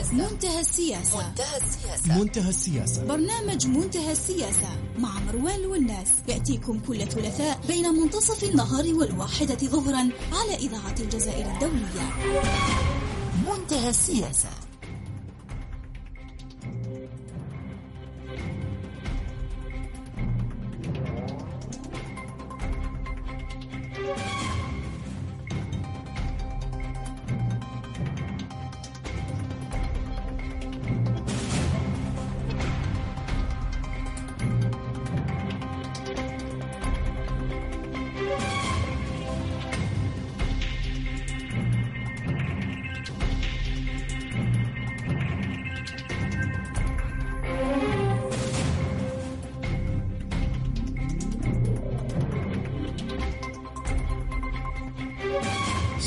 السياسة. منتهى السياسة. منتهى السياسة. منتهى السياسة. برنامج منتهى السياسة مع مروان والناس يأتيكم كل ثلاثاء بين منتصف النهار والواحدة ظهرا على إذاعة الجزائر الدولية. منتهى السياسة.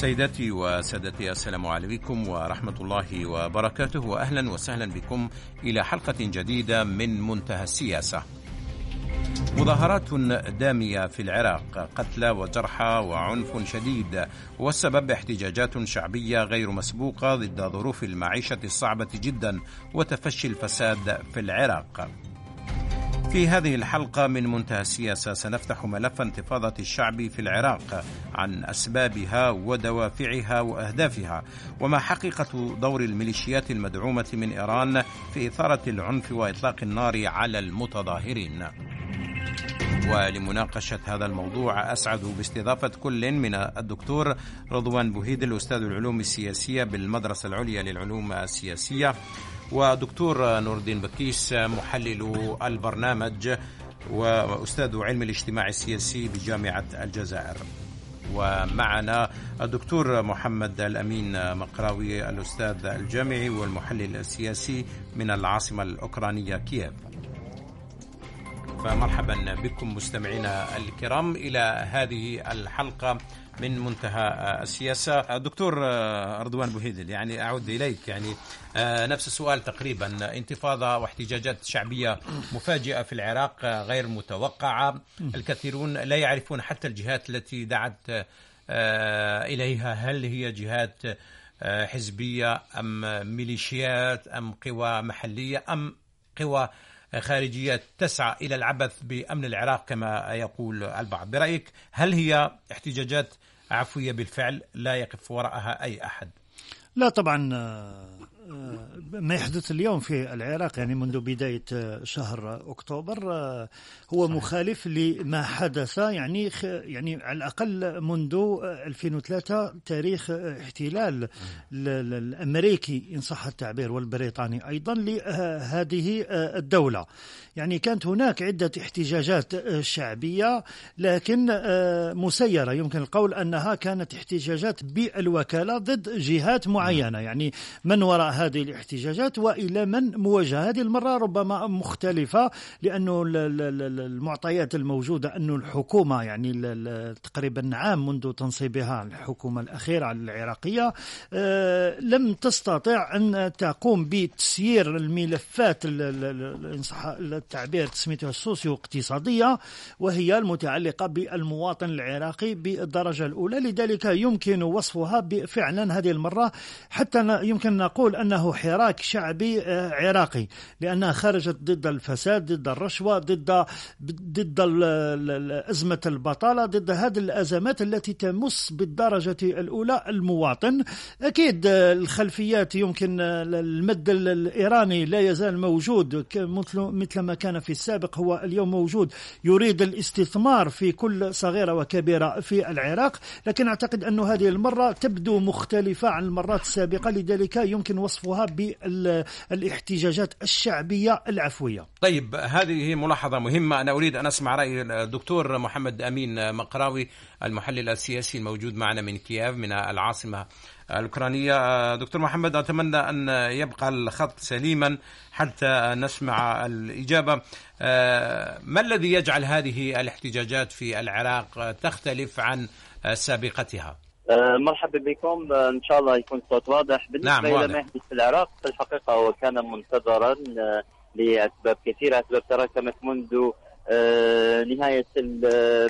سيداتي وسادتي السلام عليكم ورحمة الله وبركاته وأهلا وسهلا بكم إلى حلقة جديدة من منتهى السياسة. مظاهرات دامية في العراق قتلى وجرحى وعنف شديد والسبب احتجاجات شعبية غير مسبوقة ضد ظروف المعيشة الصعبة جدا وتفشي الفساد في العراق. في هذه الحلقة من منتهى السياسة سنفتح ملف انتفاضة الشعب في العراق عن أسبابها ودوافعها وأهدافها وما حقيقة دور الميليشيات المدعومة من إيران في إثارة العنف وإطلاق النار على المتظاهرين. ولمناقشة هذا الموضوع أسعد باستضافة كل من الدكتور رضوان بوهيد الأستاذ العلوم السياسية بالمدرسة العليا للعلوم السياسية. ودكتور نور الدين بكيس محلل البرنامج وأستاذ علم الاجتماع السياسي بجامعة الجزائر. ومعنا الدكتور محمد الأمين مقراوي الأستاذ الجامعي والمحلل السياسي من العاصمة الأوكرانية كييف. فمرحبا بكم مستمعينا الكرام إلى هذه الحلقة من منتهى السياسة. دكتور رضوان بوهيدل يعني أعود إليك. يعني نفس السؤال تقريبا. انتفاضة واحتجاجات شعبية مفاجئة في العراق غير متوقعة. الكثيرون لا يعرفون حتى الجهات التي دعت إليها. هل هي جهات حزبية أم ميليشيات أم قوى محلية أم قوى خارجية تسعى إلى العبث بأمن العراق كما يقول البعض. برأيك هل هي احتجاجات عفوية بالفعل؟ لا يقف وراءها أي أحد. لا طبعا ما يحدث اليوم في العراق يعني منذ بداية شهر أكتوبر هو صحيح. مخالف لما حدث يعني يعني على الأقل منذ 2003 تاريخ احتلال الأمريكي إن صح التعبير والبريطاني أيضا لهذه الدولة. يعني كانت هناك عدة احتجاجات شعبية لكن مسيرة. يمكن القول أنها كانت احتجاجات بالوكالة ضد جهات معينة. يعني من وراء هذه الاحتجاجات وإلى من مواجهه هذه المرة ربما مختلفة لأنه المعطيات الموجودة انه الحكومة يعني تقريبا عام منذ تنصيبها الحكومة الأخيرة العراقية لم تستطع أن تقوم بتسيير الملفات ان صح التعبير تسميتها السوسيو اقتصاديه وهي المتعلقة بالمواطن العراقي بالدرجة الأولى لذلك يمكن وصفها فعلا هذه المرة. حتى يمكن نقول انه حراك شعبي عراقي لأنها خرجت ضد الفساد ضد الرشوة ضد ضد أزمة البطالة ضد هذه الأزمات التي تمس بالدرجة الأولى المواطن. أكيد الخلفيات يمكن المد الإيراني لا يزال موجود. مثل ما كان في السابق هو اليوم موجود. يريد الاستثمار في كل صغيرة وكبيرة في العراق لكن أعتقد انه هذه المرة تبدو مختلفة عن المرات السابقة لذلك يمكن وصفها بالاحتجاجات الشعبية العفوية. طيب هذه ملاحظة مهمة. أنا أريد أن أسمع رأي الدكتور محمد أمين مقراوي المحلل السياسي الموجود معنا من كييف من العاصمة الأوكرانية. دكتور محمد أتمنى أن يبقى الخط سليما حتى نسمع الإجابة. ما الذي يجعل هذه الاحتجاجات في العراق تختلف عن سابقتها؟ مرحبا بكم. إن شاء الله يكون الصوت واضح. بالنسبة نعم إلى ما يحدث في العراق في الحقيقة هو كان منتظرا لأسباب كثيرة. أسباب تراكمت منذ نهاية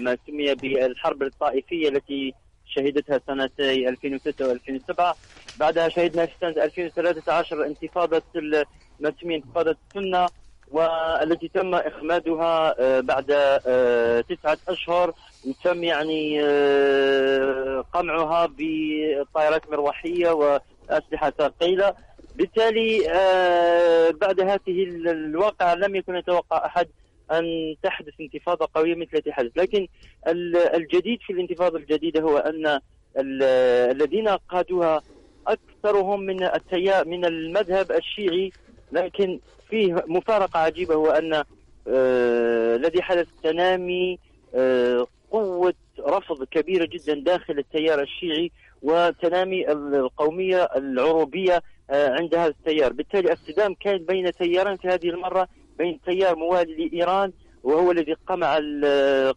ما سمي بالحرب الطائفية التي شهدتها سنتي 2006 و2007 بعدها شهدنا في سنة 2013 انتفاضة ما تسمى انتفاضة السنة. والتي تم إخمادها آه، بعد آه، تسعة أشهر وتم يعني آه، قمعها بطائرات مروحية وأسلحة ثقيلة. بالتالي بعد هذه الواقعة لم يكن يتوقع أحد أن تحدث انتفاضة قوية مثل التي حدث. لكن الجديد في الانتفاضة الجديدة هو أن الذين قادوها أكثرهم من التيار من المذهب الشيعي لكن فيه مفارقة عجيبة هو أن آه الذي حدث تنامي آه قوة رفض كبيرة جدا داخل التيار الشيعي وتنامي القومية العروبية آه عند هذا التيار. بالتالي الصدام كان بين تيارين في هذه المرة بين تيار موالي لإيران وهو الذي قمع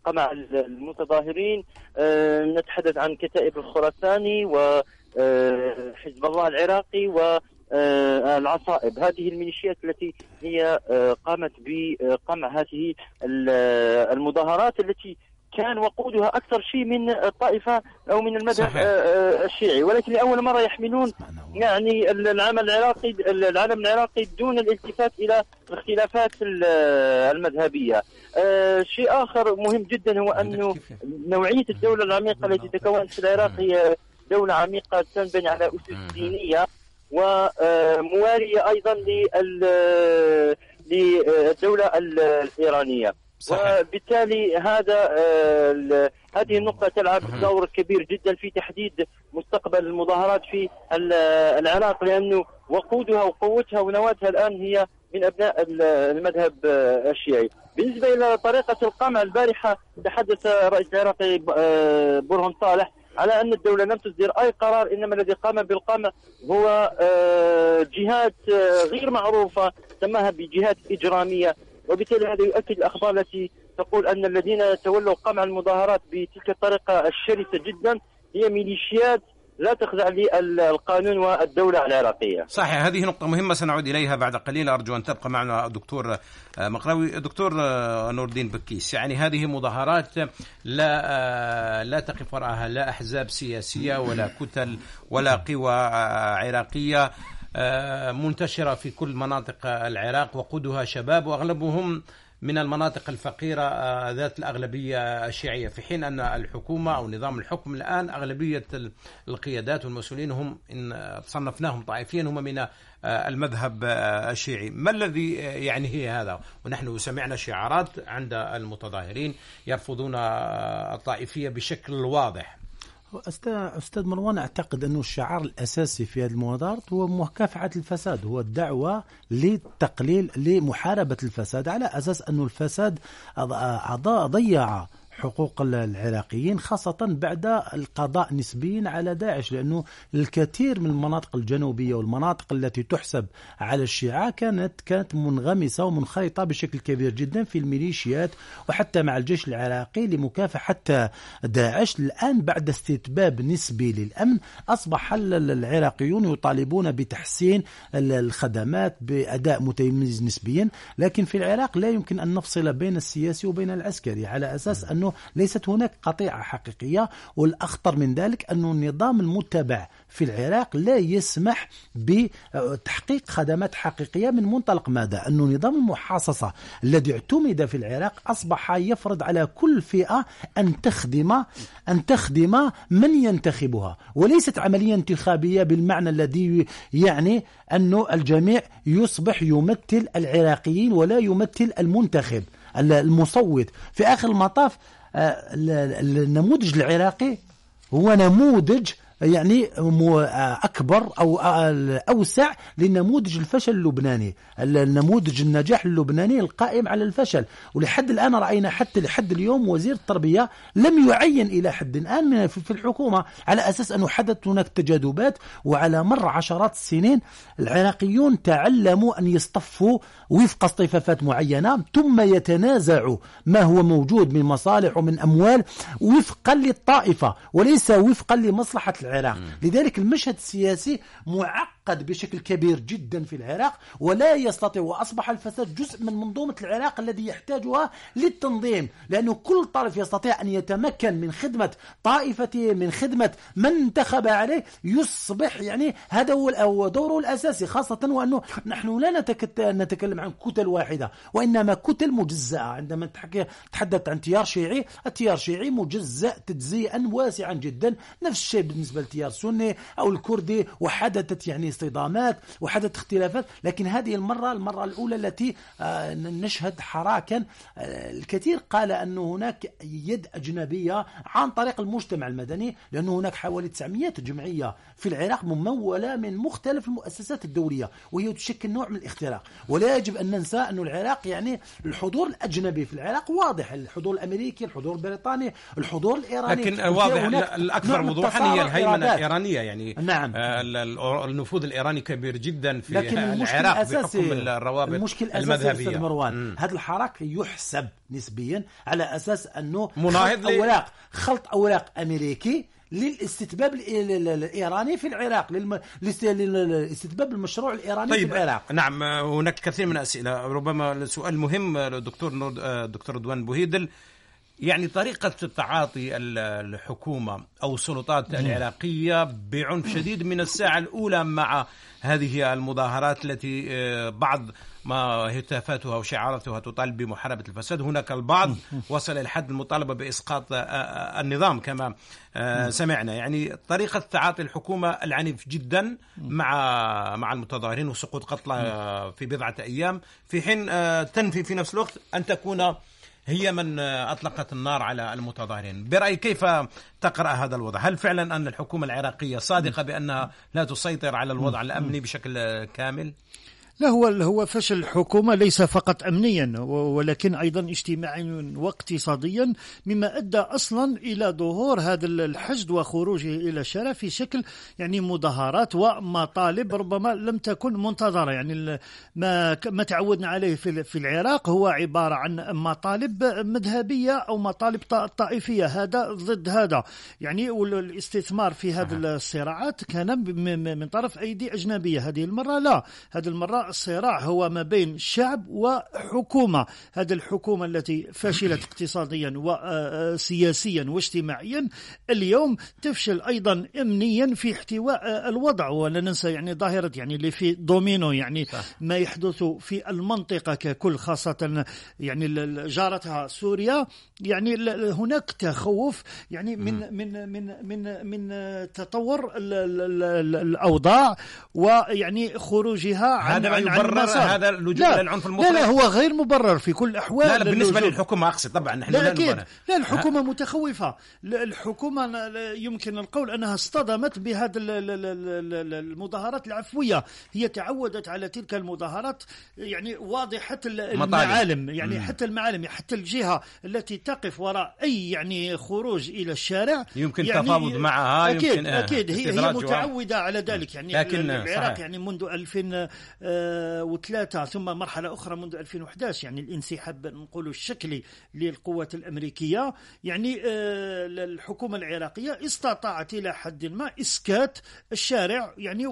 قمع المتظاهرين. نتحدث عن كتائب الخراساني وحزب الله العراقي و العصائب. هذه الميليشيات التي هي آه، قامت بقمع هذه المظاهرات التي كان وقودها أكثر شيء من الطائفة أو من المذهب. آه، الشيعي. ولكن لأول مرة يحملون يعني العمل العراقي العلم العراقي دون الالتفات إلى الاختلافات المذهبية. شيء آخر مهم جدا هو أنه نوعية الدولة العميقة التي تكونت في العراق هي دولة عميقة تنبني على أسس دينية. وموالية أيضا للدولة الإيرانية. صحيح. وبالتالي هذا آه، هذه النقطة تلعب دور كبير جدا في تحديد مستقبل المظاهرات في العراق لأنه وقودها وقوتها ونواتها الآن هي من أبناء المذهب آه، الشيعي. بالنسبة إلى طريقة القمع البارحة تحدث الرئيس العراقي آه، برهان صالح على أن الدولة لم تصدر أي قرار إنما الذي قام بالقمع هو آه، جهات آه، غير معروفة سماها بجهات إجرامية. وبالتالي هذا يؤكد الأخبار التي تقول أن الذين تولوا قمع المظاهرات بتلك الطريقة الشرسة جدا هي ميليشيات لا تخضع للقانون والدولة العراقية. صحيح هذه نقطة مهمة سنعود إليها بعد قليل. أرجو أن تبقى معنا دكتور آه، مقراوي. دكتور آه، نور الدين بكيس يعني هذه مظاهرات لا آه، لا تقف وراءها لا أحزاب سياسية ولا كتل ولا قوى عراقية منتشرة في كل مناطق العراق وقودها شباب وأغلبهم من المناطق الفقيرة آه، ذات الأغلبية الشيعية. في حين أن الحكومة أو نظام الحكم الآن أغلبية القيادات والمسؤولين هم إن صنفناهم طائفيا هم من آه، المذهب آه، الشيعي. ما الذي يعني هي هذا؟ ونحن سمعنا شعارات عند المتظاهرين يرفضون الطائفية بشكل واضح. أستاذ مروان أعتقد أنه الشعار الأساسي في هذه المظاهرات هو مكافحه الفساد هو الدعوة لتقليل لمحاربة الفساد على أساس أنه الفساد ضيع حقوق العراقيين خاصة بعد القضاء نسبيا على داعش لأنه الكثير من المناطق الجنوبية والمناطق التي تحسب على الشيعة كانت كانت منغمسة ومنخرطة بشكل كبير جدا في الميليشيات وحتى مع الجيش العراقي لمكافحة داعش. الآن بعد استتباب نسبي للأمن أصبح العراقيون يطالبون بتحسين الخدمات بأداء متميز نسبيا لكن في العراق لا يمكن أن نفصل بين السياسي وبين العسكري على أساس أنه ليست هناك قطيعة حقيقية والأخطر من ذلك أن النظام المتبع في العراق لا يسمح بتحقيق خدمات حقيقية من منطلق ماذا؟ أن نظام المحاصصة الذي اعتمد في العراق أصبح يفرض على كل فئة أن تخدم أن تخدم من ينتخبها وليست عملية انتخابية بالمعنى الذي يعني أن الجميع يصبح يمثل العراقيين ولا يمثل المنتخب المصوت. في آخر المطاف آه، النموذج العراقي هو نموذج يعني أكبر أو أوسع لنموذج الفشل اللبناني النموذج النجاح اللبناني القائم على الفشل. ولحد الآن رأينا حتى لحد اليوم وزير التربية لم يعين إلى حد الآن في الحكومة على أساس أنه حدث هناك تجاذبات وعلى مر عشرات السنين العراقيون تعلموا أن يصطفوا وفق اصطفافات معينة ثم يتنازعوا ما هو موجود من مصالح ومن أموال وفقا للطائفة وليس وفقا لمصلحة العراق. لذلك المشهد السياسي معقد تعقد بشكل كبير جدا في العراق ولا يستطيع وأصبح الفساد جزء من منظومة العراق الذي يحتاجها للتنظيم لأنه كل طرف يستطيع أن يتمكن من خدمة طائفته من خدمة من انتخب عليه يصبح يعني هذا هو دوره الأساسي خاصة وأنه نحن لا نتكلم عن كتل واحدة وإنما كتل مجزأة. عندما تحدثت عن تيار شيعي التيار الشيعي مجزأ تجزيئا واسعا جدا. نفس الشيء بالنسبة للتيار السني أو الكردي وحدثت يعني اصطدامات وحدثت اختلافات لكن هذه المرة المرة الأولى التي آه، نشهد حراكا آه، الكثير قال أن هناك يد أجنبية عن طريق المجتمع المدني لأن هناك حوالي 900 جمعية في العراق ممولة من مختلف المؤسسات الدولية وهي تشكل نوع من الاختراق. ولا يجب أن ننسى أن العراق يعني الحضور الأجنبي في العراق واضح الحضور الأمريكي الحضور البريطاني الحضور الإيراني. لكن واضح الأكثر وضوحا هي الهيمنة الإيرانية يعني نعم. آه، النفوذ الإيراني كبير جدا في لكن العراق بحكم الروابط المشكل المذهبية. مروان هذا الحراك يحسب نسبيا على أساس أنه مناهض خلط أوراق خلط أوراق أمريكي للاستتباب الإيراني في العراق للاستتباب المشروع الإيراني طيب في العراق. نعم هناك كثير من الأسئلة. ربما سؤال مهم دكتور دكتور رضوان بوهيدل. يعني طريقة تعاطي الحكومة أو السلطات العراقية بعنف شديد من الساعة الأولى مع هذه المظاهرات التي آه، بعض ما هتافاتها وشعاراتها تطالب بمحاربة الفساد. هناك البعض وصل إلى حد المطالبة بإسقاط آه، آه، النظام كما سمعنا. يعني طريقة تعاطي الحكومة العنيف جدا مع مع المتظاهرين وسقوط قتلى في بضعة أيام في حين تنفي في نفس الوقت أن تكون هي من أطلقت النار على المتظاهرين. برأيك كيف تقرأ هذا الوضع؟ هل فعلا أن الحكومة العراقية صادقة بأنها لا تسيطر على الوضع الأمني بشكل كامل؟ لا هو هو فشل الحكومة ليس فقط أمنيا ولكن أيضا اجتماعيا واقتصاديا مما أدى أصلا إلى ظهور هذا الحشد وخروجه إلى الشارع في شكل يعني مظاهرات ومطالب ربما لم تكن منتظرة. يعني ما ما تعودنا عليه في العراق هو عبارة عن مطالب مذهبية أو مطالب طائفية. هذا ضد هذا. يعني والاستثمار في هذه الصراعات كان من طرف أيدي أجنبية. هذه المرة لا. هذه الصراع هو ما بين شعب وحكومة. هذه الحكومة التي فشلت اقتصاديا وسياسيا واجتماعيا اليوم تفشل أيضا أمنيا في احتواء الوضع. ولا ننسى يعني ظاهرة يعني اللي في دومينو يعني صح. ما يحدث في المنطقة ككل خاصة يعني جارتها سوريا. يعني هناك تخوف يعني من من من من من تطور الأوضاع ويعني خروجها عن هذا يبرر هذا اللجوء إلى العنف المطلق لا لا هو غير مبرر في كل الاحوال لا, لا بالنسبة للحكومة أقصد. طبعا نحن لا أكيد. لا الحكومة متخوفة. الحكومة يمكن القول أنها اصطدمت بهذه المظاهرات العفوية. هي تعودت على تلك المظاهرات يعني واضحة المعالم يعني. حتى المعالم حتى الجهة التي تقف وراء أي يعني خروج إلى الشارع يمكن يعني تفاوض معها أكيد يمكن أكيد. هي هي متعودة على ذلك. يعني لكن العراق يعني منذ 2003 ثم مرحلة أخرى منذ 2011 يعني الانسحاب نقول الشكلي للقوات الأمريكية. يعني آه، الحكومة العراقية استطاعت إلى حد ما إسكات الشارع يعني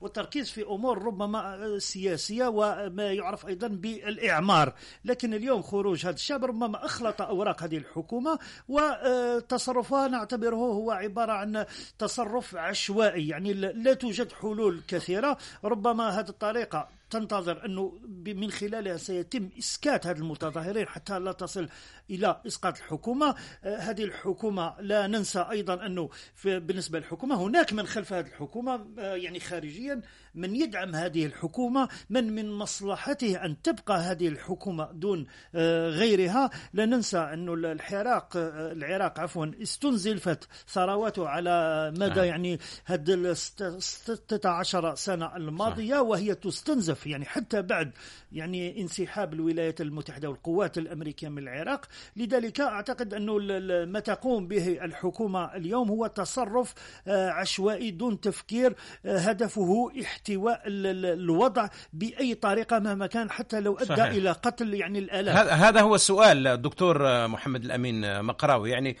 والتركيز في أمور ربما سياسية وما يعرف أيضا بالإعمار. لكن اليوم خروج هذا الشعب ربما أخلط أوراق هذه الحكومة وتصرفها نعتبره هو عبارة عن تصرف عشوائي. يعني لا توجد حلول كثيرة. ربما هذه الطريقة تنتظر أنه من خلالها سيتم إسكات هذه المتظاهرين حتى لا تصل إلى إسقاط الحكومة. آه، هذه الحكومة لا ننسى أيضا أنه بالنسبة للحكومة هناك من خلف هذه الحكومة آه، يعني خارجيا من يدعم هذه الحكومة من من مصلحته أن تبقى هذه الحكومة دون آه، غيرها. لا ننسى أنه العراق العراق عفوا استنزلفت ثرواته على مدى يعني هذه 16 سنة الماضية وهي تستنزف هدف يعني حتى بعد يعني انسحاب الولايات المتحدة والقوات الأمريكية من العراق. لذلك أعتقد أنه ما تقوم به الحكومة اليوم هو تصرف آه، عشوائي دون تفكير. آه، هدفه احتواء الوضع بأي طريقة مهما كان حتى لو أدى صحيح. إلى قتل يعني الآلاف هذا هو السؤال دكتور محمد الأمين مقراوي. يعني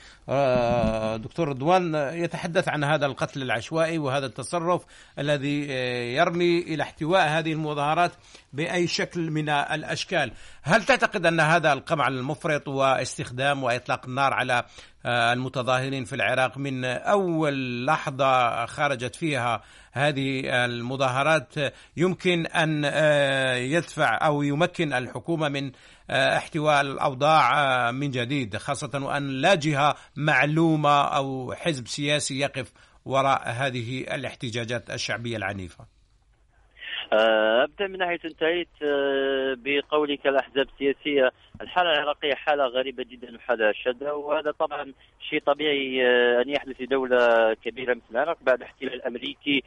دكتور رضوان يتحدث عن هذا القتل العشوائي وهذا التصرف الذي يرمي إلى احتواء هذه المظاهرات بأي شكل من الأشكال. هل تعتقد أن هذا القمع المفرط واستخدام وإطلاق النار على آه، المتظاهرين في العراق من أول لحظة خرجت فيها هذه المظاهرات يمكن أن آه، يدفع أو يمكن الحكومة من آه، احتواء الأوضاع من جديد خاصة وأن لا جهة معلومة أو حزب سياسي يقف وراء هذه الاحتجاجات الشعبية العنيفة؟ آه، أبدأ من ناحية انتهيت آه، بقولك الأحزاب السياسية الحالة العراقية حالة غريبة جدا وحالة شاذة وهذا طبعا شيء طبيعي آه، أن يحدث في دولة كبيرة مثل العراق بعد الاحتلال الأمريكي.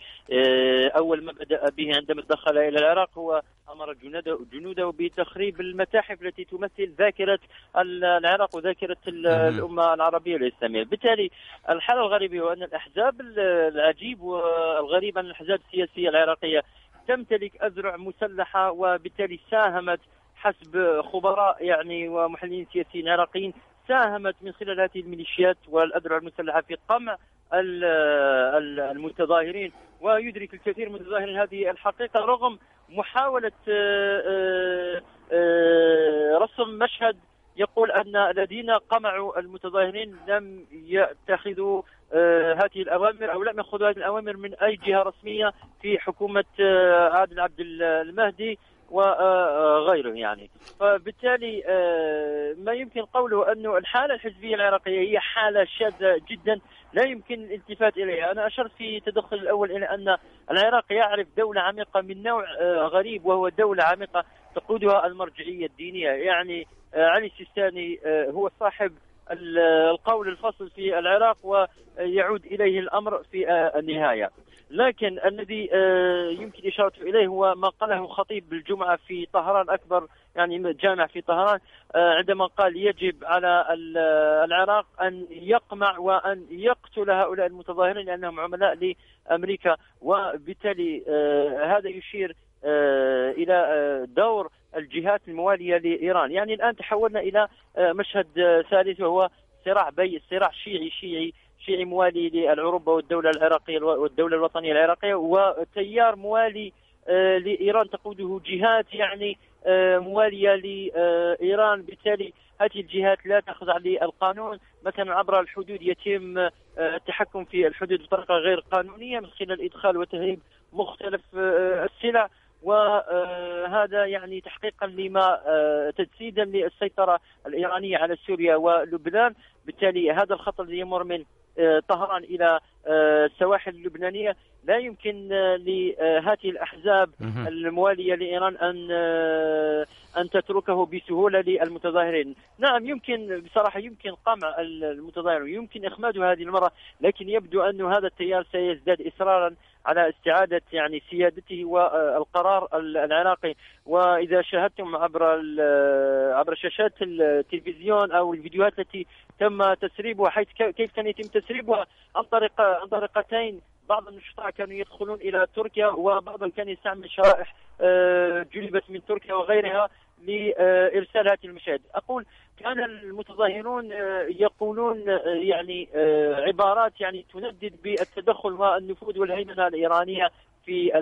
أول ما بدأ به عندما دخل إلى العراق هو أمر جنوده جنوده بتخريب المتاحف التي تمثل ذاكرة العراق وذاكرة الأمة العربية الإسلامية، بالتالي الحالة الغريبة هو أن الأحزاب العجيب والغريب أن الأحزاب السياسية العراقية تمتلك أذرع مسلحة وبالتالي ساهمت حسب خبراء يعني ومحللين سياسيين عراقيين ساهمت من خلال هذه الميليشيات والأذرع المسلحة في قمع المتظاهرين. ويدرك الكثير من المتظاهرين هذه الحقيقة رغم محاولة آه، آه، آه، رسم مشهد يقول أن الذين قمعوا المتظاهرين لم يتخذوا هذه الأوامر أو لم يأخذوا هذه الأوامر من أي جهة رسمية في حكومة آه، عادل عبد المهدي وغيره يعني. فبالتالي آه، ما يمكن قوله أنه الحالة الحزبية العراقية هي حالة شاذة جدا لا يمكن الالتفات إليها. أنا أشرت في التدخل الأول إلى أن العراق يعرف دولة عميقة من نوع غريب وهو دولة عميقة تقودها المرجعية الدينية. يعني علي السيستاني هو صاحب القول الفصل في العراق ويعود إليه الأمر في النهاية. لكن الذي آه، يمكن إشارته إليه هو ما قاله خطيب بالجمعة في طهران أكبر يعني جامع في طهران آه، عندما قال يجب على العراق أن يقمع وأن يقتل هؤلاء المتظاهرين لأنهم عملاء لأمريكا وبالتالي آه، هذا يشير إلى دور الجهات الموالية لإيران، يعني الآن تحولنا إلى آه، مشهد آه، ثالث وهو صراع بي صراع شيعي شيعي شيعي موالي للعروبه والدولة العراقية والدولة الوطنية العراقية وتيار موالي آه، لإيران تقوده جهات يعني موالية لإيران. بالتالي هذه الجهات لا تخضع للقانون. مثلا عبر الحدود يتم التحكم في الحدود بطريقة غير قانونية من خلال إدخال وتهريب مختلف السلع. وهذا يعني تحقيقا لما آه، تجسيدا للسيطرة الإيرانية على سوريا ولبنان. بالتالي هذا الخط الذي يمر من آه، طهران إلى آه، السواحل اللبنانية لا يمكن لهذه الأحزاب الموالية لإيران أن أن تتركه بسهولة للمتظاهرين، نعم يمكن بصراحة يمكن قمع المتظاهرين يمكن اخماده هذه المرة، لكن يبدو أن هذا التيار سيزداد إصرارا على استعادة يعني سيادته والقرار العراقي. وإذا شاهدتم عبر عبر شاشات التلفزيون أو الفيديوهات التي تم تسريبها حيث كيف كان يتم تسريبها عن طريق عن طريقتين بعض النشطاء كانوا يدخلون إلى تركيا وبعضهم كان يستعمل شرائح آه، جلبت من تركيا وغيرها لإرسال هذه المشاهد، أقول كان المتظاهرون آه، يقولون آه، يعني عبارات يعني تندد بالتدخل والنفوذ والهيمنة الإيرانية في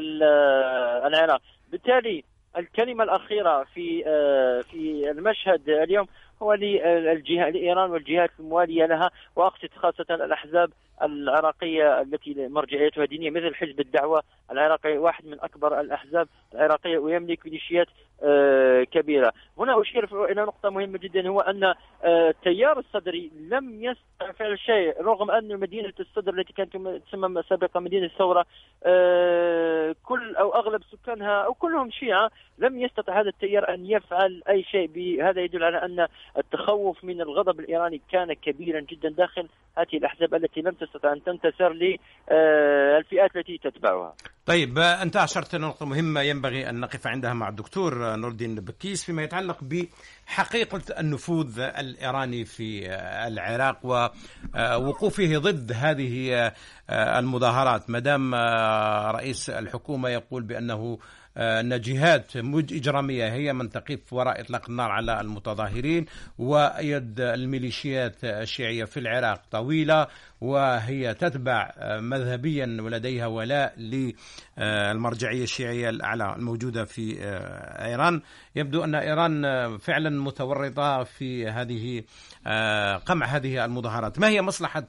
العراق، بالتالي الكلمة الأخيرة في في المشهد اليوم هو للجهه لإيران والجهات الموالية لها وأقصد خاصة الأحزاب العراقية التي مرجعيتها دينية مثل حزب الدعوة العراقي واحد من أكبر الأحزاب العراقية ويملك ميليشيات آه، كبيرة. هنا أشير إلى نقطة مهمة جدا هو أن آه، التيار الصدري لم يستطع فعل شيء رغم أن مدينة الصدر التي كانت تسمى سابقا مدينة الثورة آه، كل اغلب أغلب سكانها أو كلهم شيعة لم يستطع هذا التيار أن يفعل أي شيء هذا يدل على أن التخوف من الغضب الإيراني كان كبيرا جدا داخل هذه الأحزاب التي لم تستطع أن تنتصر للفئات التي تتبعها. طيب أنت أشرت نقطة مهمة ينبغي أن نقف عندها مع الدكتور نور الدين بكيس فيما يتعلق بحقيقة النفوذ الإيراني في العراق ووقوفه ضد هذه المظاهرات. دام رئيس الحكومة يقول بأنه أن جهات إجرامية هي من تقف وراء إطلاق النار على المتظاهرين ويد الميليشيات الشيعية في العراق طويلة وهي تتبع مذهبيا ولديها ولاء للمرجعية الشيعية الأعلى الموجودة في إيران. يبدو أن إيران فعلا متورطة في هذه قمع هذه المظاهرات. ما هي مصلحة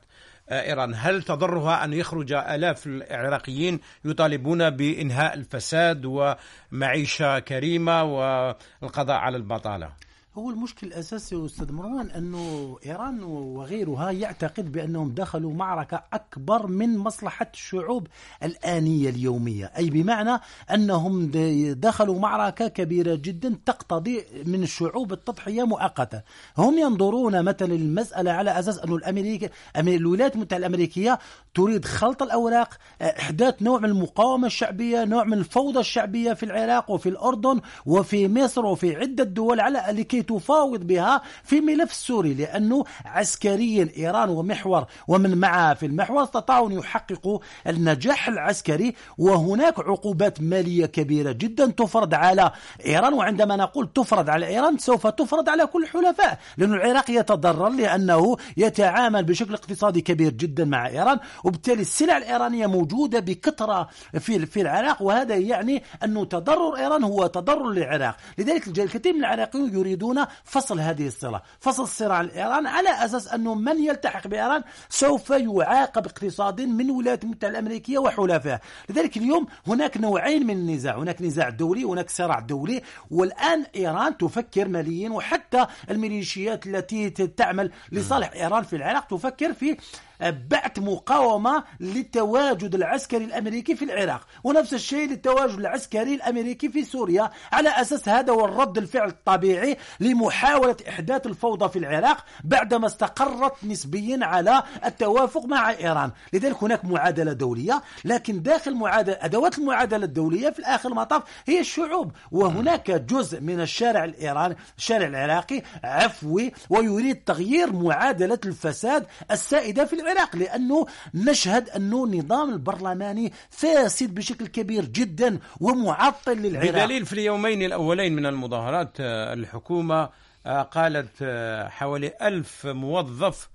إيران. هل تضرها أن يخرج آلاف العراقيين يطالبون بإنهاء الفساد ومعيشة كريمة والقضاء على البطالة؟ هو المشكل الأساسي أستاذ مروان أنه إيران وغيرها يعتقد بأنهم دخلوا معركة أكبر من مصلحة الشعوب الآنية اليومية، أي بمعنى أنهم دخلوا معركة كبيرة جدا تقتضي من الشعوب التضحية مؤقته، هم ينظرون مثلا المساله على أساس أنه الامريكا الولايات المتحدة الأمريكية تريد خلط الأوراق، إحداث نوع من المقاومة الشعبية، نوع من الفوضى الشعبية في العراق وفي الأردن وفي مصر وفي عدة دول على لكي تفاوض بها في ملف سوري لأنه عسكريا إيران ومحور ومن معها في المحور استطاعوا أن يحققوا النجاح العسكري وهناك عقوبات مالية كبيرة جدا تفرض على إيران وعندما نقول تفرض على إيران سوف تفرض على كل الحلفاء لأن العراق يتضرر لأنه يتعامل بشكل اقتصادي كبير جدا مع إيران وبالتالي السلع الإيرانية موجودة بكثرة في في العراق وهذا يعني أنه تضرر إيران هو تضرر للعراق. لذلك الكثير من العراقيين يريدون يريدون فصل هذه الصلة فصل الصراع عن إيران على أساس أنه من يلتحق بإيران سوف يعاقب اقتصاديا من الولايات المتحدة الأمريكية وحلفائها لذلك اليوم هناك نوعين من النزاع. هناك نزاع دولي وهناك صراع دولي. والآن إيران تفكر ماليا وحتى الميليشيات التي تعمل لصالح إيران في العراق تفكر في بعث مقاومة للتواجد العسكري الأمريكي في العراق ونفس الشيء للتواجد العسكري الأمريكي في سوريا على أساس هذا هو الرد الفعل الطبيعي لمحاولة إحداث الفوضى في العراق بعدما استقرت نسبيا على التوافق مع إيران. لذلك هناك معادلة دولية لكن داخل معادلة أدوات المعادلة الدولية في الآخر المطاف هي الشعوب وهناك جزء من الشارع الإيراني الشارع العراقي عفوي ويريد تغيير معادلة الفساد السائدة في العراق. العراق لأنه نشهد أنه النظام البرلماني فاسد بشكل كبير جدا ومعطل للعراق. بدليل في اليومين الأولين من المظاهرات آه، الحكومة آه، قالت آه، حوالي ألف موظف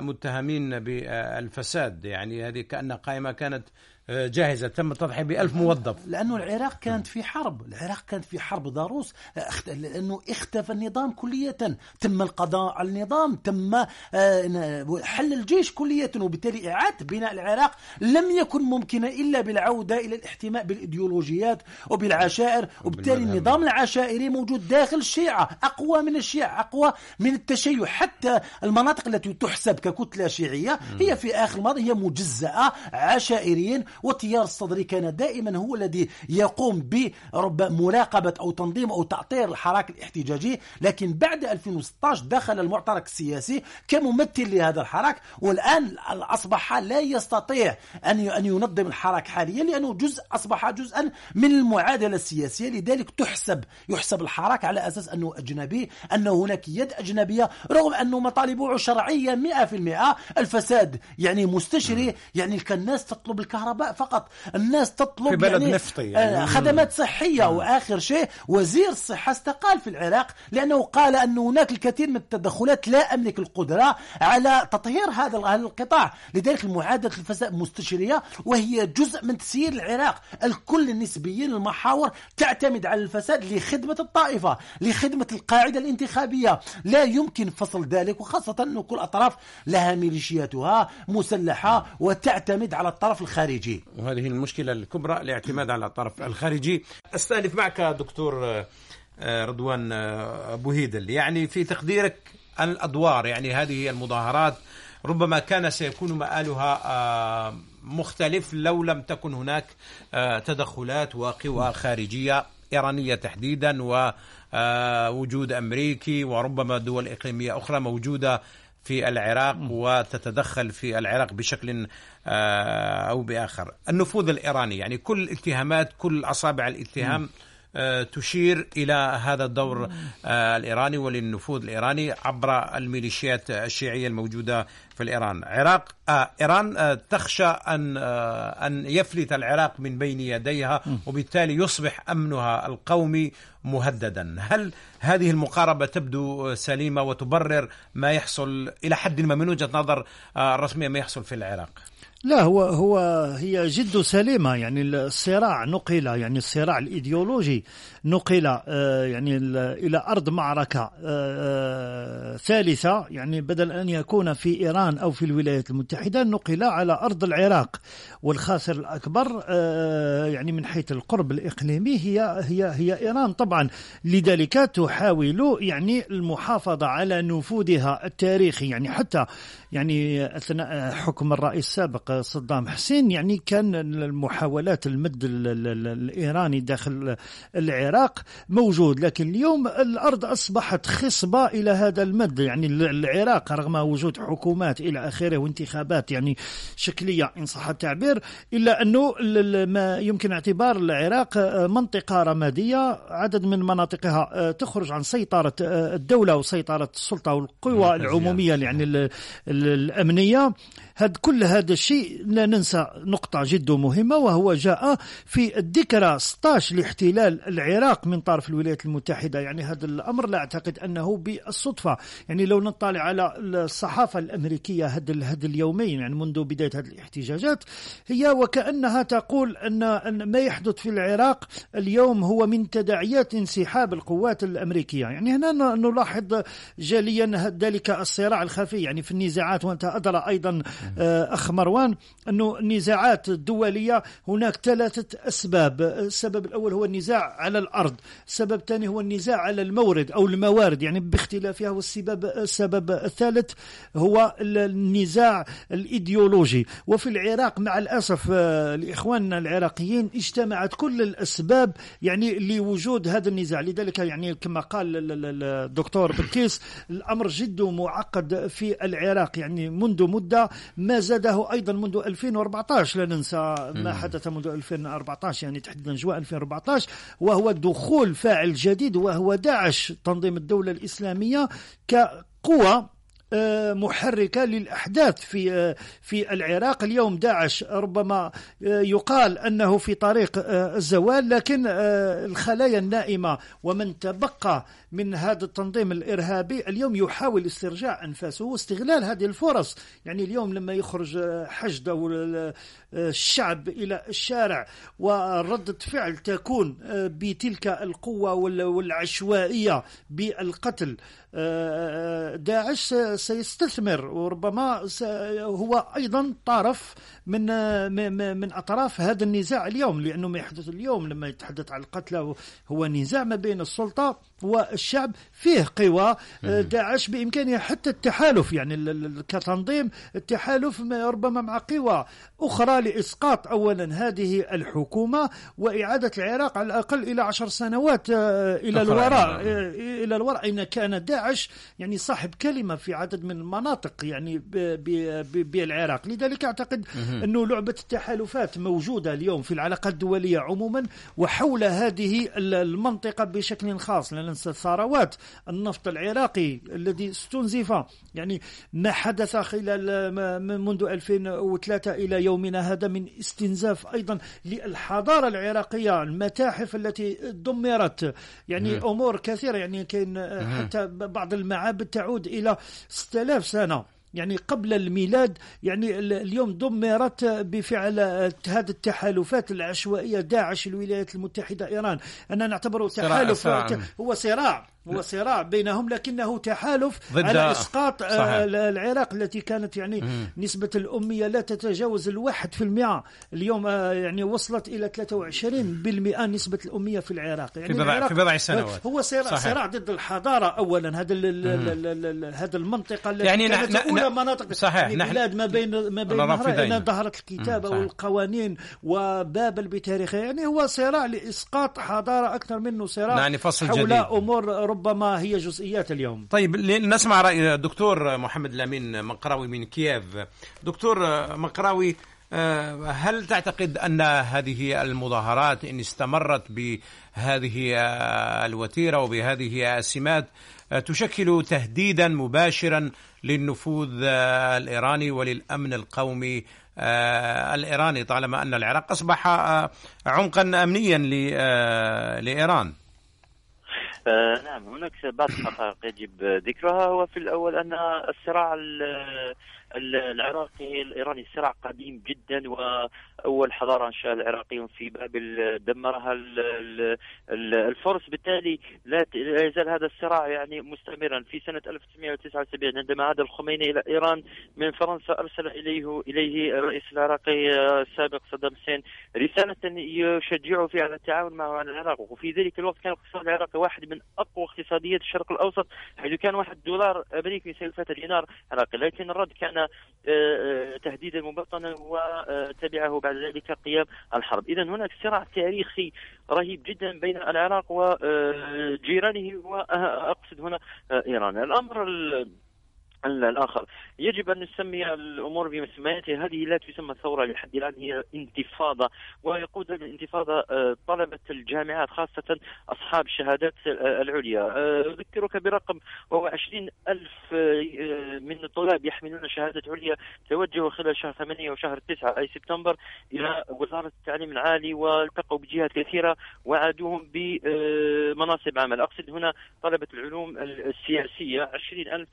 متهمين بالفساد. يعني هذه كأن قائمة كانت جاهزة. تم التضحية بألف موظف. لأنه العراق كانت في حرب. العراق كانت في حرب ضروس لأنه اختفى النظام كلية. تم القضاء على النظام تم آه، حل الجيش كلية. وبالتالي إعادة بناء العراق لم يكن ممكنة إلا بالعودة إلى الاحتماء بالإيديولوجيات وبالعشائر. وبالتالي النظام العشائري موجود داخل الشيعة أقوى من الشيعة أقوى من التشيع. حتى المناطق التي تحسب ككتلة شيعية هي في آخر الماضي هي مجزأة. عشائريا والتيار الصدري كان دائما هو الذي يقوم بمراقبة أو تنظيم أو تأطير الحراك الاحتجاجي. لكن بعد 2016 دخل المعترك السياسي كممثل لهذا الحراك والآن أصبح لا يستطيع أن أن ينظم الحراك حاليا لأنه جزء أصبح جزءا من المعادلة السياسية. لذلك تحسب يحسب الحراك على أساس أنه أجنبي أن هناك يد أجنبية رغم أنه مطالبه شرعية 100% الفساد يعني مستشري يعني كان الناس تطلب الكهرباء. فقط. الناس تطلب في بلد يعني نفطي يعني. آه، خدمات صحية وآخر شيء. وزير الصحة استقال في العراق لأنه قال أن هناك الكثير من التدخلات لا أملك القدرة على تطهير هذا القطاع. لذلك المعادلة الفساد مستشرية وهي جزء من تسيير العراق. الكل نسبيا المحاور تعتمد على الفساد لخدمة الطائفة لخدمة القاعدة الانتخابية. لا يمكن فصل ذلك وخاصة أن كل أطراف لها ميليشياتها مسلحة وتعتمد على الطرف الخارجي. وهذه المشكلة الكبرى الاعتماد على الطرف الخارجي. أستأنف معك دكتور آه، رضوان آه، أبو هيدل. يعني في تقديرك الأدوار يعني هذه المظاهرات ربما كان سيكون مآلها آه، مختلف لو لم تكن هناك آه، تدخلات وقوى خارجية إيرانية تحديدا ووجود أمريكي وربما دول إقليمية أخرى موجودة في العراق وتتدخل في العراق بشكل أو بآخر. النفوذ الإيراني يعني كل الاتهامات كل أصابع الاتهام آه، تشير إلى هذا الدور آه، الإيراني وللنفوذ الإيراني عبر الميليشيات الشيعية الموجودة في الإيران. عراق آه إيران آه تخشى أن آه أن يفلت العراق من بين يديها وبالتالي يصبح أمنها القومي مهددا. هل هذه المقاربة تبدو سليمة وتبرر ما يحصل إلى حد ما من وجهة نظر آه الرسميه ما يحصل في العراق؟ لا هو هو هي جد سليمة يعني الصراع نقل يعني الصراع الإيديولوجي نقل آه، يعني إلى أرض معركة آه، آه، ثالثة يعني بدل أن يكون في إيران أو في الولايات المتحدة نقل على أرض العراق. والخاسر الأكبر يعني من حيث القرب الإقليمي هي هي هي إيران. طبعا لذلك تحاول يعني المحافظة على نفوذها التاريخي. يعني حتى يعني أثناء حكم الرئيس السابق صدام حسين يعني كان المحاولات المد الإيراني داخل العراق موجود لكن اليوم الأرض أصبحت خصبة إلى هذا المد. يعني العراق رغم وجود حكومات إلى آخره وانتخابات يعني شكلية إن صح التعبير إلا أنه ما يمكن اعتبار العراق منطقة رمادية عدد من مناطقها تخرج عن سيطرة الدولة وسيطرة السلطة والقوى العمومية يعني الأمنية. هاد كل هذا الشيء لا ننسى نقطة جد مهمة وهو جاء في الذكرى 16 لاحتلال العراق من طرف الولايات المتحدة. يعني هذا الأمر لا أعتقد أنه بالصدفة. يعني لو نطلع على الصحافة الأمريكية هذا هذا اليومين يعني منذ بداية هذه الاحتجاجات هي وكأنها تقول أن ما يحدث في العراق اليوم هو من تداعيات انسحاب القوات الأمريكية. يعني هنا نلاحظ جليا ذلك الصراع الخفي. يعني في النزاعات وأنت أدرى أيضا أخ مروان أنه النزاعات الدولية هناك ثلاثة أسباب. السبب الأول هو النزاع على الأرض. السبب الثاني هو النزاع على المورد أو الموارد. يعني باختلافها والسبب السبب الثالث هو النزاع الإيديولوجي. وفي العراق مع الأسف آه، لإخواننا العراقيين اجتمعت كل الأسباب يعني لوجود هذا النزاع. لذلك يعني كما قال الدكتور بكيس الأمر جد معقد في العراق. يعني منذ مدة ما زاده أيضا منذ 2014 لا ننسى ما حدث منذ 2014 يعني تحديدا جواء 2014 وهو دخول فاعل جديد وهو داعش تنظيم الدولة الإسلامية كقوة محركة للأحداث في آه، في العراق. اليوم داعش ربما آه، يقال أنه في طريق الزوال لكن الخلايا النائمة ومن تبقى من هذا التنظيم الإرهابي اليوم يحاول استرجاع أنفاسه واستغلال هذه الفرص. يعني اليوم لما يخرج حشد الشعب إلى الشارع وردة فعل تكون بتلك القوة والعشوائية بالقتل داعش سيستثمر وربما هو أيضا طرف من من أطراف هذا النزاع اليوم لأنه ما يحدث اليوم لما يتحدث عن القتلى هو نزاع ما بين السلطة والشعب فيه قوى داعش بإمكانها حتى التحالف يعني كتنظيم التحالف ربما مع قوى أخرى لإسقاط أولا هذه الحكومة وإعادة العراق على الأقل إلى عشر سنوات آه، إلى الوراء آه، إلى الوراء. أين كان داعش يعني صاحب كلمة في عدد من المناطق يعني بالعراق. لذلك أعتقد أنه لعبة التحالفات موجودة اليوم في العلاقات الدولية عموما وحول هذه المنطقة بشكل خاص لا ننسى ثروات النفط العراقي الذي استنزف يعني ما حدث خلال منذ 2003 إلى يومنا هذا من استنزاف أيضا للحضارة العراقية المتاحف التي دمرت. يعني أمور كثيرة يعني كاين حتى بعض المعابد تعود إلى 6000 سنة. يعني قبل الميلاد يعني اليوم دمرت بفعل هذه التحالفات العشوائية داعش الولايات المتحدة إيران. أنا نعتبره تحالف هو صراع. هو صراع بينهم لكنه تحالف على إسقاط صحيح. العراق التي كانت يعني مم. نسبة الأمية لا تتجاوز الواحد في المئة. اليوم يعني وصلت إلى 23% نسبة الأمية في العراق. يعني في بضع, في بضع سنوات. هو صراع, صراع ضد الحضارة أولا. هذا هذا المنطقة التي يعني كانت نحن أولى مناطق صحيح. يعني نحن بلاد ما بين ما بين نهرين ظهرت الكتابة والقوانين وبابل بتاريخها يعني هو صراع لإسقاط حضارة أكثر منه صراع يعني فصل حول جديد. أمور ربما هي جزئيات اليوم. طيب نسمع رأي الدكتور محمد لامين مقراوي من كييف. دكتور مقراوي آه، هل تعتقد أن هذه المظاهرات إن استمرت بهذه الوتيرة وبهذه السمات آه، تشكل تهديدا مباشرا للنفوذ الإيراني وللأمن القومي آه، الإيراني طالما أن العراق أصبح عمقا أمنيا لإيران؟ آه نعم هناك بعض الحقائق يجب ذكرها هو في الأول أن الصراع العراقي الإيراني صراع قديم جدا وأول حضارة أنشأ العراقيون في بابل دمرها الفرس. بالتالي لا يزال هذا الصراع يعني مستمرا. في سنة 1979 عندما عاد الخميني إلى إيران من فرنسا أرسل إليه إليه الرئيس العراقي السابق صدام حسين رسالة يشجعه فيها على التعاون مع العراق. وفي ذلك الوقت كان الاقتصاد العراقي واحد من أقوى اقتصاديات الشرق الأوسط حيث كان واحد دولار أمريكي يساوي دينار عراقي. لكن الرد كان آه، آه، تهديدا مبطنا وتبعه بعد ذلك قيام الحرب. إذا هناك صراع تاريخي رهيب جدا بين العراق وجيرانه وأقصد هنا آه، إيران. الأمر الآخر. يجب أن نسمي الأمور بمسمياتها. هذه لا تسمى ثورة لحد الآن هي انتفاضة. ويقود الانتفاضة آه، طلبة الجامعات خاصة أصحاب الشهادات آه، العليا. آه، أذكرك برقم وهو 20 ألف من الطلاب يحملون شهادة عليا توجهوا خلال شهر 8 وشهر 9 أي سبتمبر إلى وزارة التعليم العالي والتقوا بجهات كثيرة وعادوهم بمناصب عمل. أقصد هنا طلبة العلوم السياسية. 20 ألف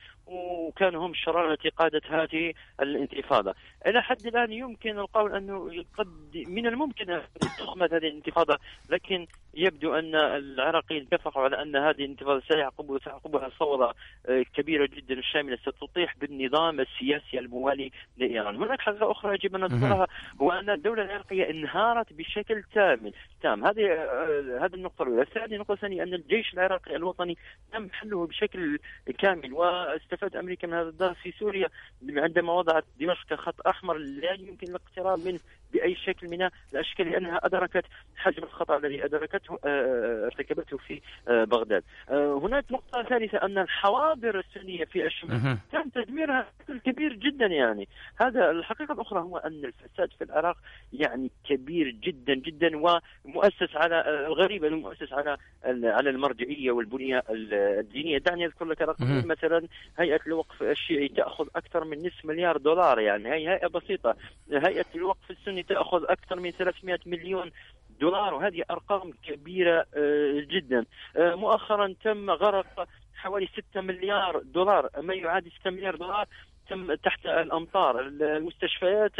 وكانوا هم الشرارة التي قادت هذه الانتفاضة. إلى حد الآن يمكن القول أنه قد من الممكن أن تخمد هذه الانتفاضة لكن يبدو أن العراقيين اتفقوا على أن هذه الانتفاضة سيعقب تعقبها ثورة آه، كبيرة جدا. شاملة ستطيح بالنظام السياسي الموالي لإيران. هناك حاجة أخرى يجب أن نذكرها هو أن الدولة العراقية انهارت بشكل تام تام. هذه آه، هذه النقطة الأولى. الثانية النقطة الثانية أن الجيش العراقي الوطني تم حله بشكل كامل واستفاد أمريكا من هذا الدار في سوريا عندما وضعت دمشق خط أحمر لا يمكن الاقتراب منه. بأي شكل من الأشكال لأنها أدركت حجم الخطأ الذي أدركته آه، ارتكبته في آه، بغداد. آه، هناك نقطة ثالثة أن الحواضر السنية في الشمال تم تدميرها بشكل كبير جدا يعني. هذا الحقيقة الأخرى هو أن الفساد في العراق يعني كبير جدا جدا ومؤسس على الغريب أنه مؤسس على على المرجعية والبنية الدينية. دعني أذكر لك رقم مثلا هيئة الوقف الشيعي تأخذ أكثر من نصف مليار دولار يعني. هي هيئة بسيطة. هيئة الوقف السني تأخذ أكثر من 300 مليون دولار وهذه أرقام كبيرة آه، جدا. آه، مؤخرا تم غرق حوالي 6 مليار دولار ما يعادل 6 مليار دولار تم تحت الأمطار المستشفيات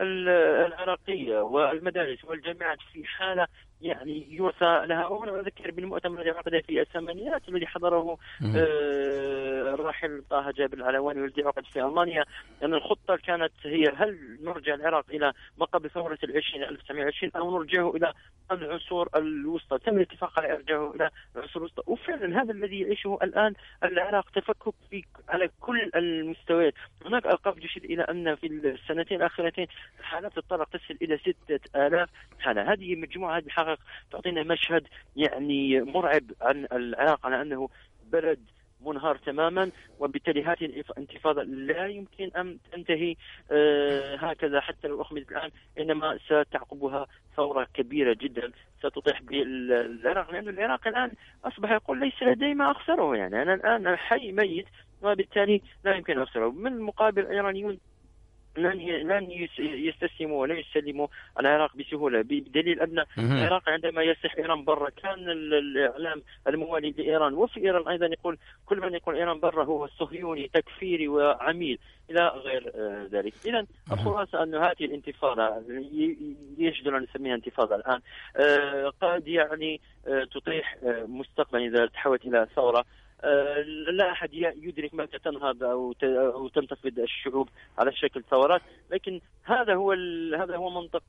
العراقية والمدارس والجامعات في حالة يعني يرثى لها. وأنا أذكر بالمؤتمر الذي عقد في الثمانينات الذي حضره آه الراحل طه جابر العلواني والذي عقد في ألمانيا. أن الخطة كانت هي هل نرجع العراق إلى ما قبل ثورة العشرين 1920 أو نرجعه إلى العصور الوسطى؟ تم الاتفاق على إرجاعه إلى العصور الوسطى. وفعلا هذا الذي يعيشه الآن العراق تفكك في على كل المستويات. هناك ارقام تشير إلى أن في السنتين الأخيرتين حالات الطلاق تصل إلى 6000 حالة. هذه مجموعة هذه الحقائق تعطينا مشهد يعني مرعب عن العراق على أنه بلد منهار تماما وبالتالي هذه الانتفاضة لا يمكن أن تنتهي آه هكذا حتى لو أخمدت الآن إنما ستعقبها ثورة كبيرة جدا ستطيح بالعراق لأن العراق الآن أصبح يقول ليس لدي ما أخسره يعني. أنا الآن حي ميت وبالتالي لا يمكن أخسره. من المقابل الإيرانيون لن لن يستسلموا ولا يسلموا العراق بسهولة. بدليل أن العراق عندما يصح إيران برا كان الإعلام الموالي لإيران وفي إيران أيضا يقول كل من يقول إيران برا هو صهيوني تكفيري وعميل. إلى غير آه، ذلك. اذا الخلاصه انه هذه الانتفاضة يجدر أن نسميها انتفاضة الآن آه، قد يعني آه، تطيح مستقبلا إذا تحولت إلى ثورة. لا أحد يدرك متى تنهض أو تنتفض الشعوب على شكل ثورات لكن هذا هو هذا هو منطق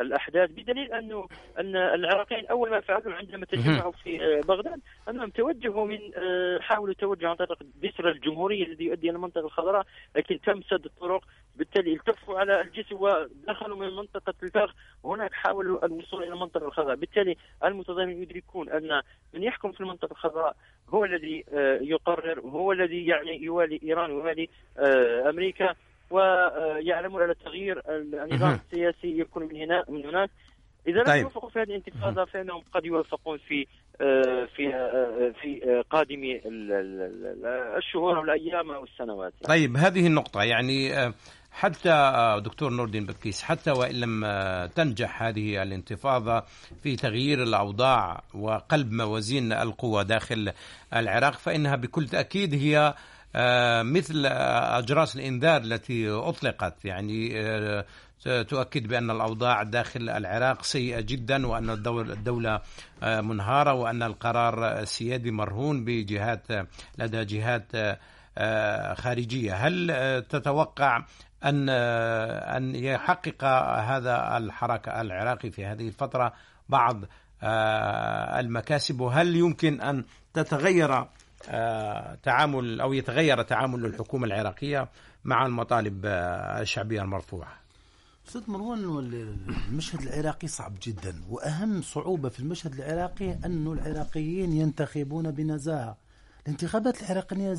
الأحداث بدليل انه أن العراقيين أول ما فعلوا عندما تجمعوا في آه، بغداد أنهم توجهوا من حاولوا التوجه عن طريق جسر الجمهورية الذي يؤدي إلى المنطقة الخضراء لكن تم سد الطرق بالتالي التفوا على الجسر ودخلوا من منطقة الفخ. وهناك حاولوا الوصول إلى المنطقة الخضراء. بالتالي المتظاهرين يدركون أن من يحكم في المنطقة الخضراء هو الذي آه، يقرر وهو الذي يعني يوالي إيران ويوالي آه، أمريكا ويعلمون ان تغيير النظام السياسي يكون من هنا من هناك. إذا لم طيب. يوفقوا في هذه الانتفاضة فإنهم قد يوفقون في آه، في في قادم الشهور أو الأيام أو السنوات. يعني. طيب هذه النقطة. يعني حتى آه، دكتور نور الدين بكيس حتى وإن لم آه، تنجح هذه الانتفاضة في تغيير الأوضاع وقلب موازين القوى داخل العراق فإنها بكل تأكيد هي آه، مثل أجراس الإنذار التي أطلقت. يعني تؤكد بأن الأوضاع داخل العراق سيئة جدا وأن الدولة منهارة وأن القرار السيادي مرهون بجهات لدى جهات خارجية. هل تتوقع أن أن يحقق هذا الحركه العراقي في هذه الفترة بعض آه، المكاسب؟ وهل يمكن أن تتغير آه، تعامل أو يتغير تعامل الحكومة العراقية مع المطالب آه، الشعبية المرفوعة؟ أستاذ مروان المشهد العراقي صعب جدا وأهم صعوبة في المشهد العراقي انه العراقيين ينتخبون بنزاهة. الانتخابات العراقية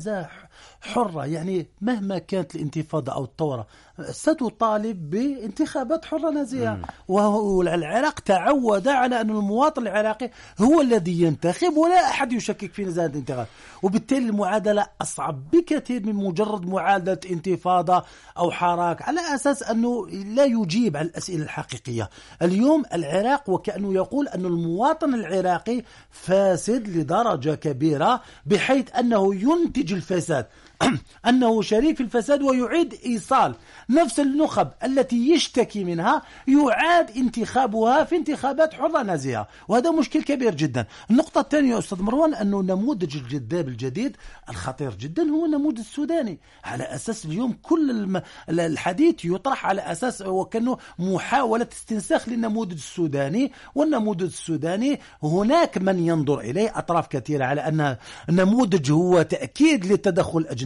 حرة يعني مهما كانت الانتفاضة أو الثورة ستطالب بانتخابات حرة نزيهة والعراق تعود على أن المواطن العراقي هو الذي ينتخب ولا أحد يشكك في نزاهة الانتخاب. وبالتالي المعادلة أصعب بكثير من مجرد معادلة انتفاضة أو حراك على أساس أنه لا يجيب على الأسئلة الحقيقية. اليوم العراق وكأنه يقول أن المواطن العراقي فاسد لدرجة كبيرة بحيث أنه ينتج الفساد. أنه شريك في الفساد ويعيد إيصال نفس النخب التي يشتكي منها يعاد انتخابها في انتخابات حرة نزيهة وهذا مشكل كبير جدا. النقطة الثانية أستاذ مروان أنه نموذج الجذاب الجديد الخطير جدا هو النموذج السوداني. على أساس اليوم كل الحديث يطرح على أساس وكأنه محاولة استنساخ للنموذج السوداني والنموذج السوداني هناك من ينظر إليه. أطراف كثيرة على أن النموذج هو تأكيد للتدخل الأجنبي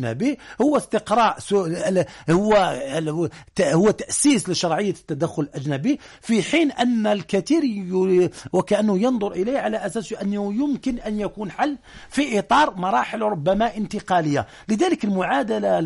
هو استقراء هو هو تأسيس لشرعية التدخل الأجنبي في حين أن الكثير وكأنه ينظر إليه على أساس أنه يمكن أن يكون حل في إطار مراحل ربما انتقالية. لذلك المعادلة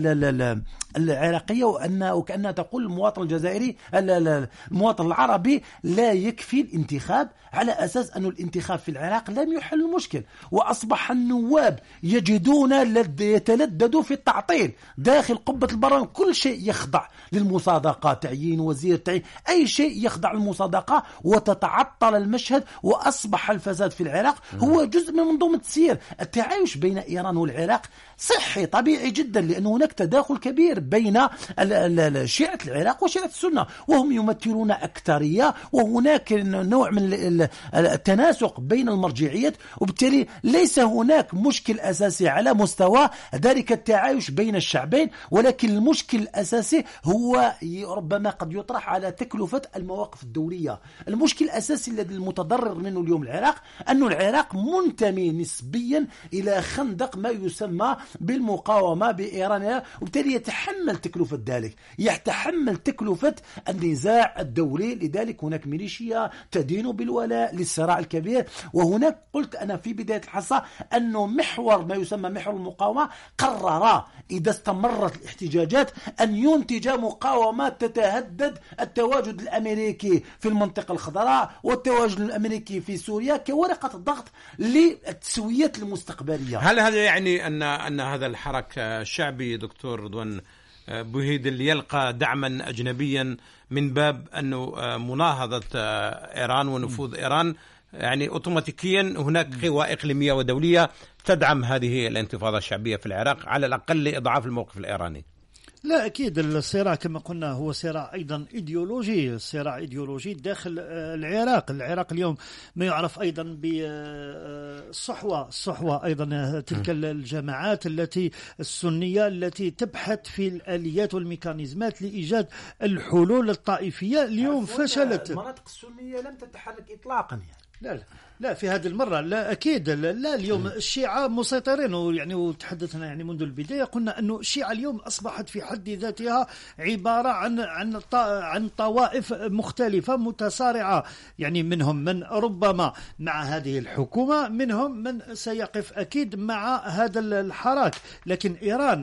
العراقية وأن وكأنها تقول المواطن الجزائري المواطن العربي لا يكفي الانتخاب على أساس أن الانتخاب في العراق لم يحل المشكل. وأصبح النواب يجدون يتلددوا في التعطيل. داخل قبة البرلمان كل شيء يخضع للمصادقة. تعيين وزير تعيين. أي شيء يخضع للمصادقة. وتتعطل المشهد. وأصبح الفساد في العراق هو جزء من منظومة السير التعايش بين إيران والعراق صحي طبيعي جدا لأن هناك تداخل كبير بين شيعة العراق وشيعة السنة وهم يمثلون أكثرية وهناك نوع من التناسق بين المرجعيات وبالتالي ليس هناك مشكل أساسي على مستوى ذلك التعايش بين الشعبين ولكن المشكل الأساسي هو ربما قد يطرح على تكلفة المواقف الدولية. المشكل الأساسي الذي المتضرر منه اليوم العراق أن العراق منتمي نسبيا إلى خندق ما يسمى بالمقاومة بإيران وبالتالي يتحمل تكلفة ذلك. يتحمل تكلفة النزاع الدولي. لذلك هناك ميليشيا تدين بالولاء للصراع الكبير. وهناك قلت أنا في بداية الحصة أنه محور ما يسمى محور المقاومة قرر إذا استمرت الاحتجاجات أن ينتج مقاومات تتهدد التواجد الأمريكي في المنطقة الخضراء والتواجد الأمريكي في سوريا كورقة ضغط للتسويات المستقبلية. هل هذا يعني أن أن هذا الحرك الشعبي دكتور رضوان آه، بوهيد يلقى دعما أجنبيا من باب أنه آه، مناهضة آه، إيران ونفوذ إيران. يعني اوتوماتيكيا هناك قوى اقليميه ودولية تدعم هذه الانتفاضة الشعبية في العراق على الأقل لإضعاف الموقف الإيراني. لا أكيد الصراع كما قلنا هو صراع أيضا إيديولوجي صراع إيديولوجي داخل آه، العراق. العراق اليوم ما يعرف أيضا بالصحوه آه، الصحوه أيضا تلك الجماعات التي السنية التي تبحث في الآليات والميكانيزمات لإيجاد الحلول الطائفية. اليوم فشلت. المناطق السنية لم تتحرك اطلاقا يعني. لا لا. لا في هذه المرة لا أكيد لا, لا اليوم الشيعة مسيطرين ويعني وتحدثنا يعني منذ البداية قلنا أنه الشيعة اليوم أصبحت في حد ذاتها عبارة عن عن عن طوائف مختلفة متصارعة يعني منهم من ربما مع هذه الحكومة منهم من سيقف أكيد مع هذا الحراك. لكن إيران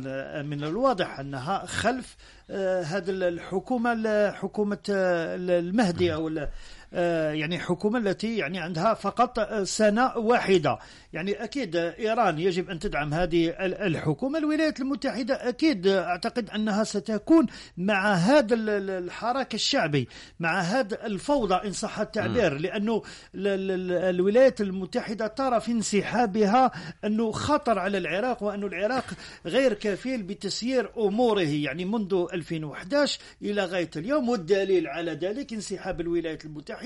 من الواضح أنها خلف آه، هذه الحكومة حكومة المهدي أو آه، يعني حكومة التي يعني عندها فقط سنة واحدة. يعني أكيد إيران يجب أن تدعم هذه الحكومة. الولايات المتحدة أكيد أعتقد أنها ستكون مع هذا الحراك الشعبي مع هذا الفوضى إن صح التعبير. لأنه الولايات المتحدة ترى في انسحابها أنه خطر على العراق وأن العراق غير كفيل بتسيير أموره. يعني منذ 2011 إلى غاية اليوم والدليل على ذلك انسحاب الولايات المتحدة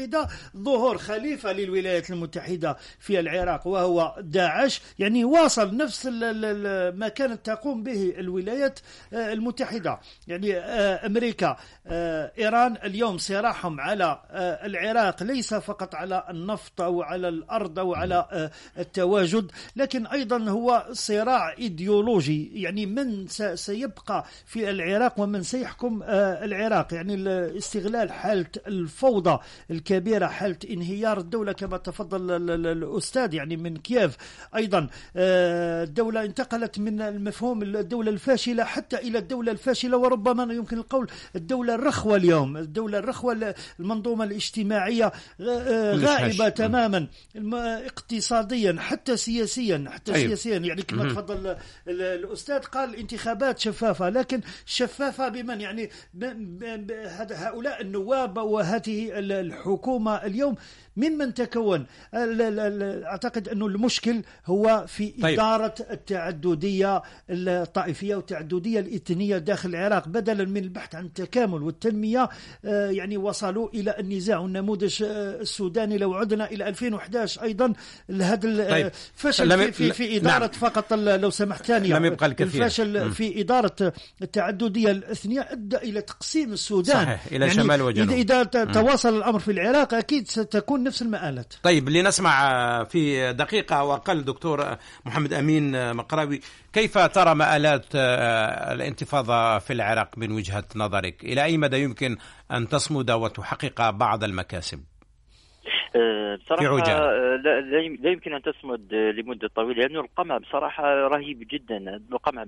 ظهور خليفة للولايات المتحدة في العراق وهو داعش. يعني واصل نفس ما كانت تقوم به الولايات آه، المتحدة. يعني آه، أمريكا آه، إيران اليوم صراعهم على العراق ليس فقط على النفط أو على الأرض أو على التواجد لكن أيضا هو صراع إيديولوجي. يعني من سيبقى في العراق ومن سيحكم العراق. يعني استغلال حالة الفوضى الكبيرة حالة انهيار الدولة كما تفضل الأستاذ يعني من كييف. أيضا آه، الدولة انتقلت من المفهوم الدولة الفاشلة حتى إلى الدولة الفاشلة وربما يمكن القول الدولة الرخوة اليوم الدولة الرخوة المنظومة الاجتماعية آه، غائبة تماما اقتصاديا حتى سياسيا حتى أيوه. سياسيا. يعني كما تفضل الأستاذ قال انتخابات شفافة لكن شفافة بمن؟ يعني هؤلاء النواب وهذه الحكومة اليوم. من من تكون. أعتقد أنه المشكل هو في طيب. إدارة التعددية الطائفية والتعددية الإثنية داخل العراق بدلا من البحث عن التكامل والتنمية. آه، يعني وصلوا إلى النزاع والنموذج آه، السوداني. لو عدنا إلى 2011 أيضا هذا طيب. فشل في, في إدارة نعم. فقط لو سمحت ثانية. لم يبقى الكثير. الفشل في إدارة التعددية الإثنية أدى إلى تقسيم السودان. صحيح إلى يعني شمال وجنوب. إذا تواصل الأمر في العراق أكيد ستكون نفس المآلات. طيب لنسمع في دقيقة أو أقل دكتور محمد أمين مقراوي كيف ترى مآلات آه، الانتفاضة في العراق من وجهة نظرك؟ إلى أي مدى يمكن أن تصمد وتحقق بعض المكاسب؟ آه، بصراحة آه، لا, لا يمكن أن تصمد لمدة طويلة لأنه القمع بصراحة رهيب جدا القمع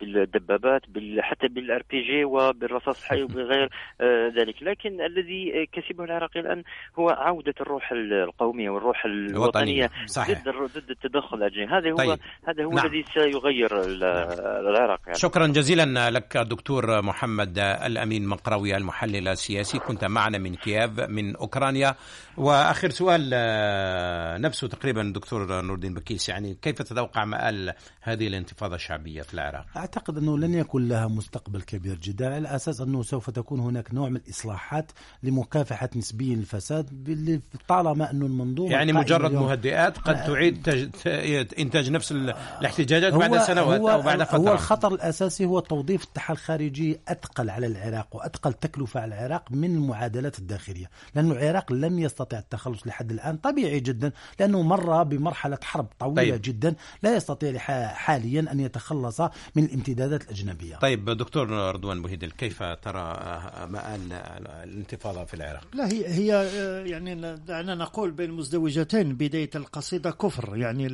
بالدبابات حتى بال RPG وبالرصاص الحي وبغير آه، ذلك لكن الذي كسبه العراقي الآن هو عودة الروح القومية والروح الوطنية صحيح. ضد ضد التدخل الأجنبي هذا هو طيب. هذا هو نعم. الذي سيغير العراق يعني. شكرا جزيلا لك دكتور محمد الأمين مقروي المحلل السياسي كنت معنا من كييف من أوكرانيا واخر سؤال آه، نفسه تقريبا دكتور نور الدين بكيس يعني كيف تتوقع مآل هذه الانتفاضة الشعبية في العراق؟ أعتقد أنه لن يكون لها مستقبل كبير جدا على أساس أنه سوف تكون هناك نوع من الإصلاحات لمكافحة نسبيا الفساد طالما أنه المنظومة يعني مجرد مهدئات قد تعيد إنتاج نفس الاحتجاجات بعد سنوات هو أو بعد فترة هو الخطر الأساسي هو توظيف التحالف الخارجي أثقل على العراق وأثقل تكلفة على العراق من المعادلات الداخلية لأنه العراق لم يستطع التخلص لحد الآن طبيعي جدا لأنه مر بمرحلة حرب طويلة طيب. جدا لا يستطيع حاليا أن يتخلص من الامتدادات الأجنبية. طيب دكتور رضوان بوهيدل كيف ترى مآل الانتفاضة في العراق؟ لا هي هي يعني دعنا نقول بين مزدوجتين بداية القصيدة كفر يعني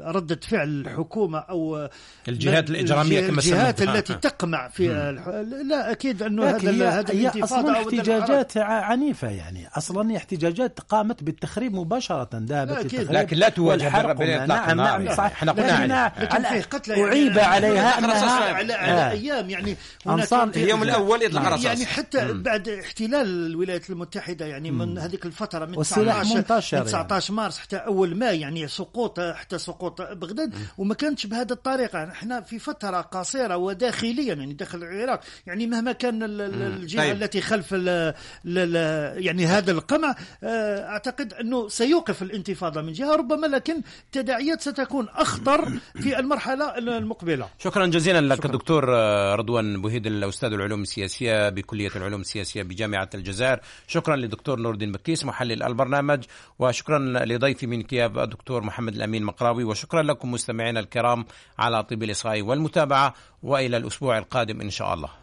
ردة فعل الحكومة أو الجهات الإجرامية كما الجهات التي تقمع في لا أكيد أنه هذا هذا هي أصلا احتجاجات عنيفة يعني. أصلا الاحتجاجات قامت بالتخريب مباشرة ذهبت أكيد. للتخريب لكن لا تواجه. بالإطلاق نعم النار نعم يعني. صحيح إحنا قلنا لكن- فيه قتلى يعني أعيب عليها خلاص أنها على, على آه. أيام يعني هناك أنصار اليوم الأول يطلق رصاص. يعني حتى بعد احتلال الولايات المتحدة يعني من هذيك الفترة من والسلاح 19 منتشر من 19 مارس حتى أول ماي يعني سقوط حتى سقوط بغداد وما كانتش بهذه الطريقة يعني إحنا في فترة قصيرة وداخليا يعني داخل العراق يعني مهما كان ال- ال- الجهة طيب. التي خلف ال ال ال يعني هذا القمع آه، أعتقد أنه سيوقف الانتفاضة من جهة ربما لكن التداعيات ستكون أخطر في المرحلة المقبلة. شكرا جزيلا لك دكتور آه، رضوان بوهيد الأستاذ العلوم السياسية بكلية العلوم السياسية بجامعة الجزائر. شكرا للدكتور نور الدين بكيس محلل البرنامج وشكرا لضيفي من كياب الدكتور محمد الأمين مقراوي وشكرا لكم مستمعينا الكرام على طيب الإصغاء والمتابعة وإلى الأسبوع القادم إن شاء الله.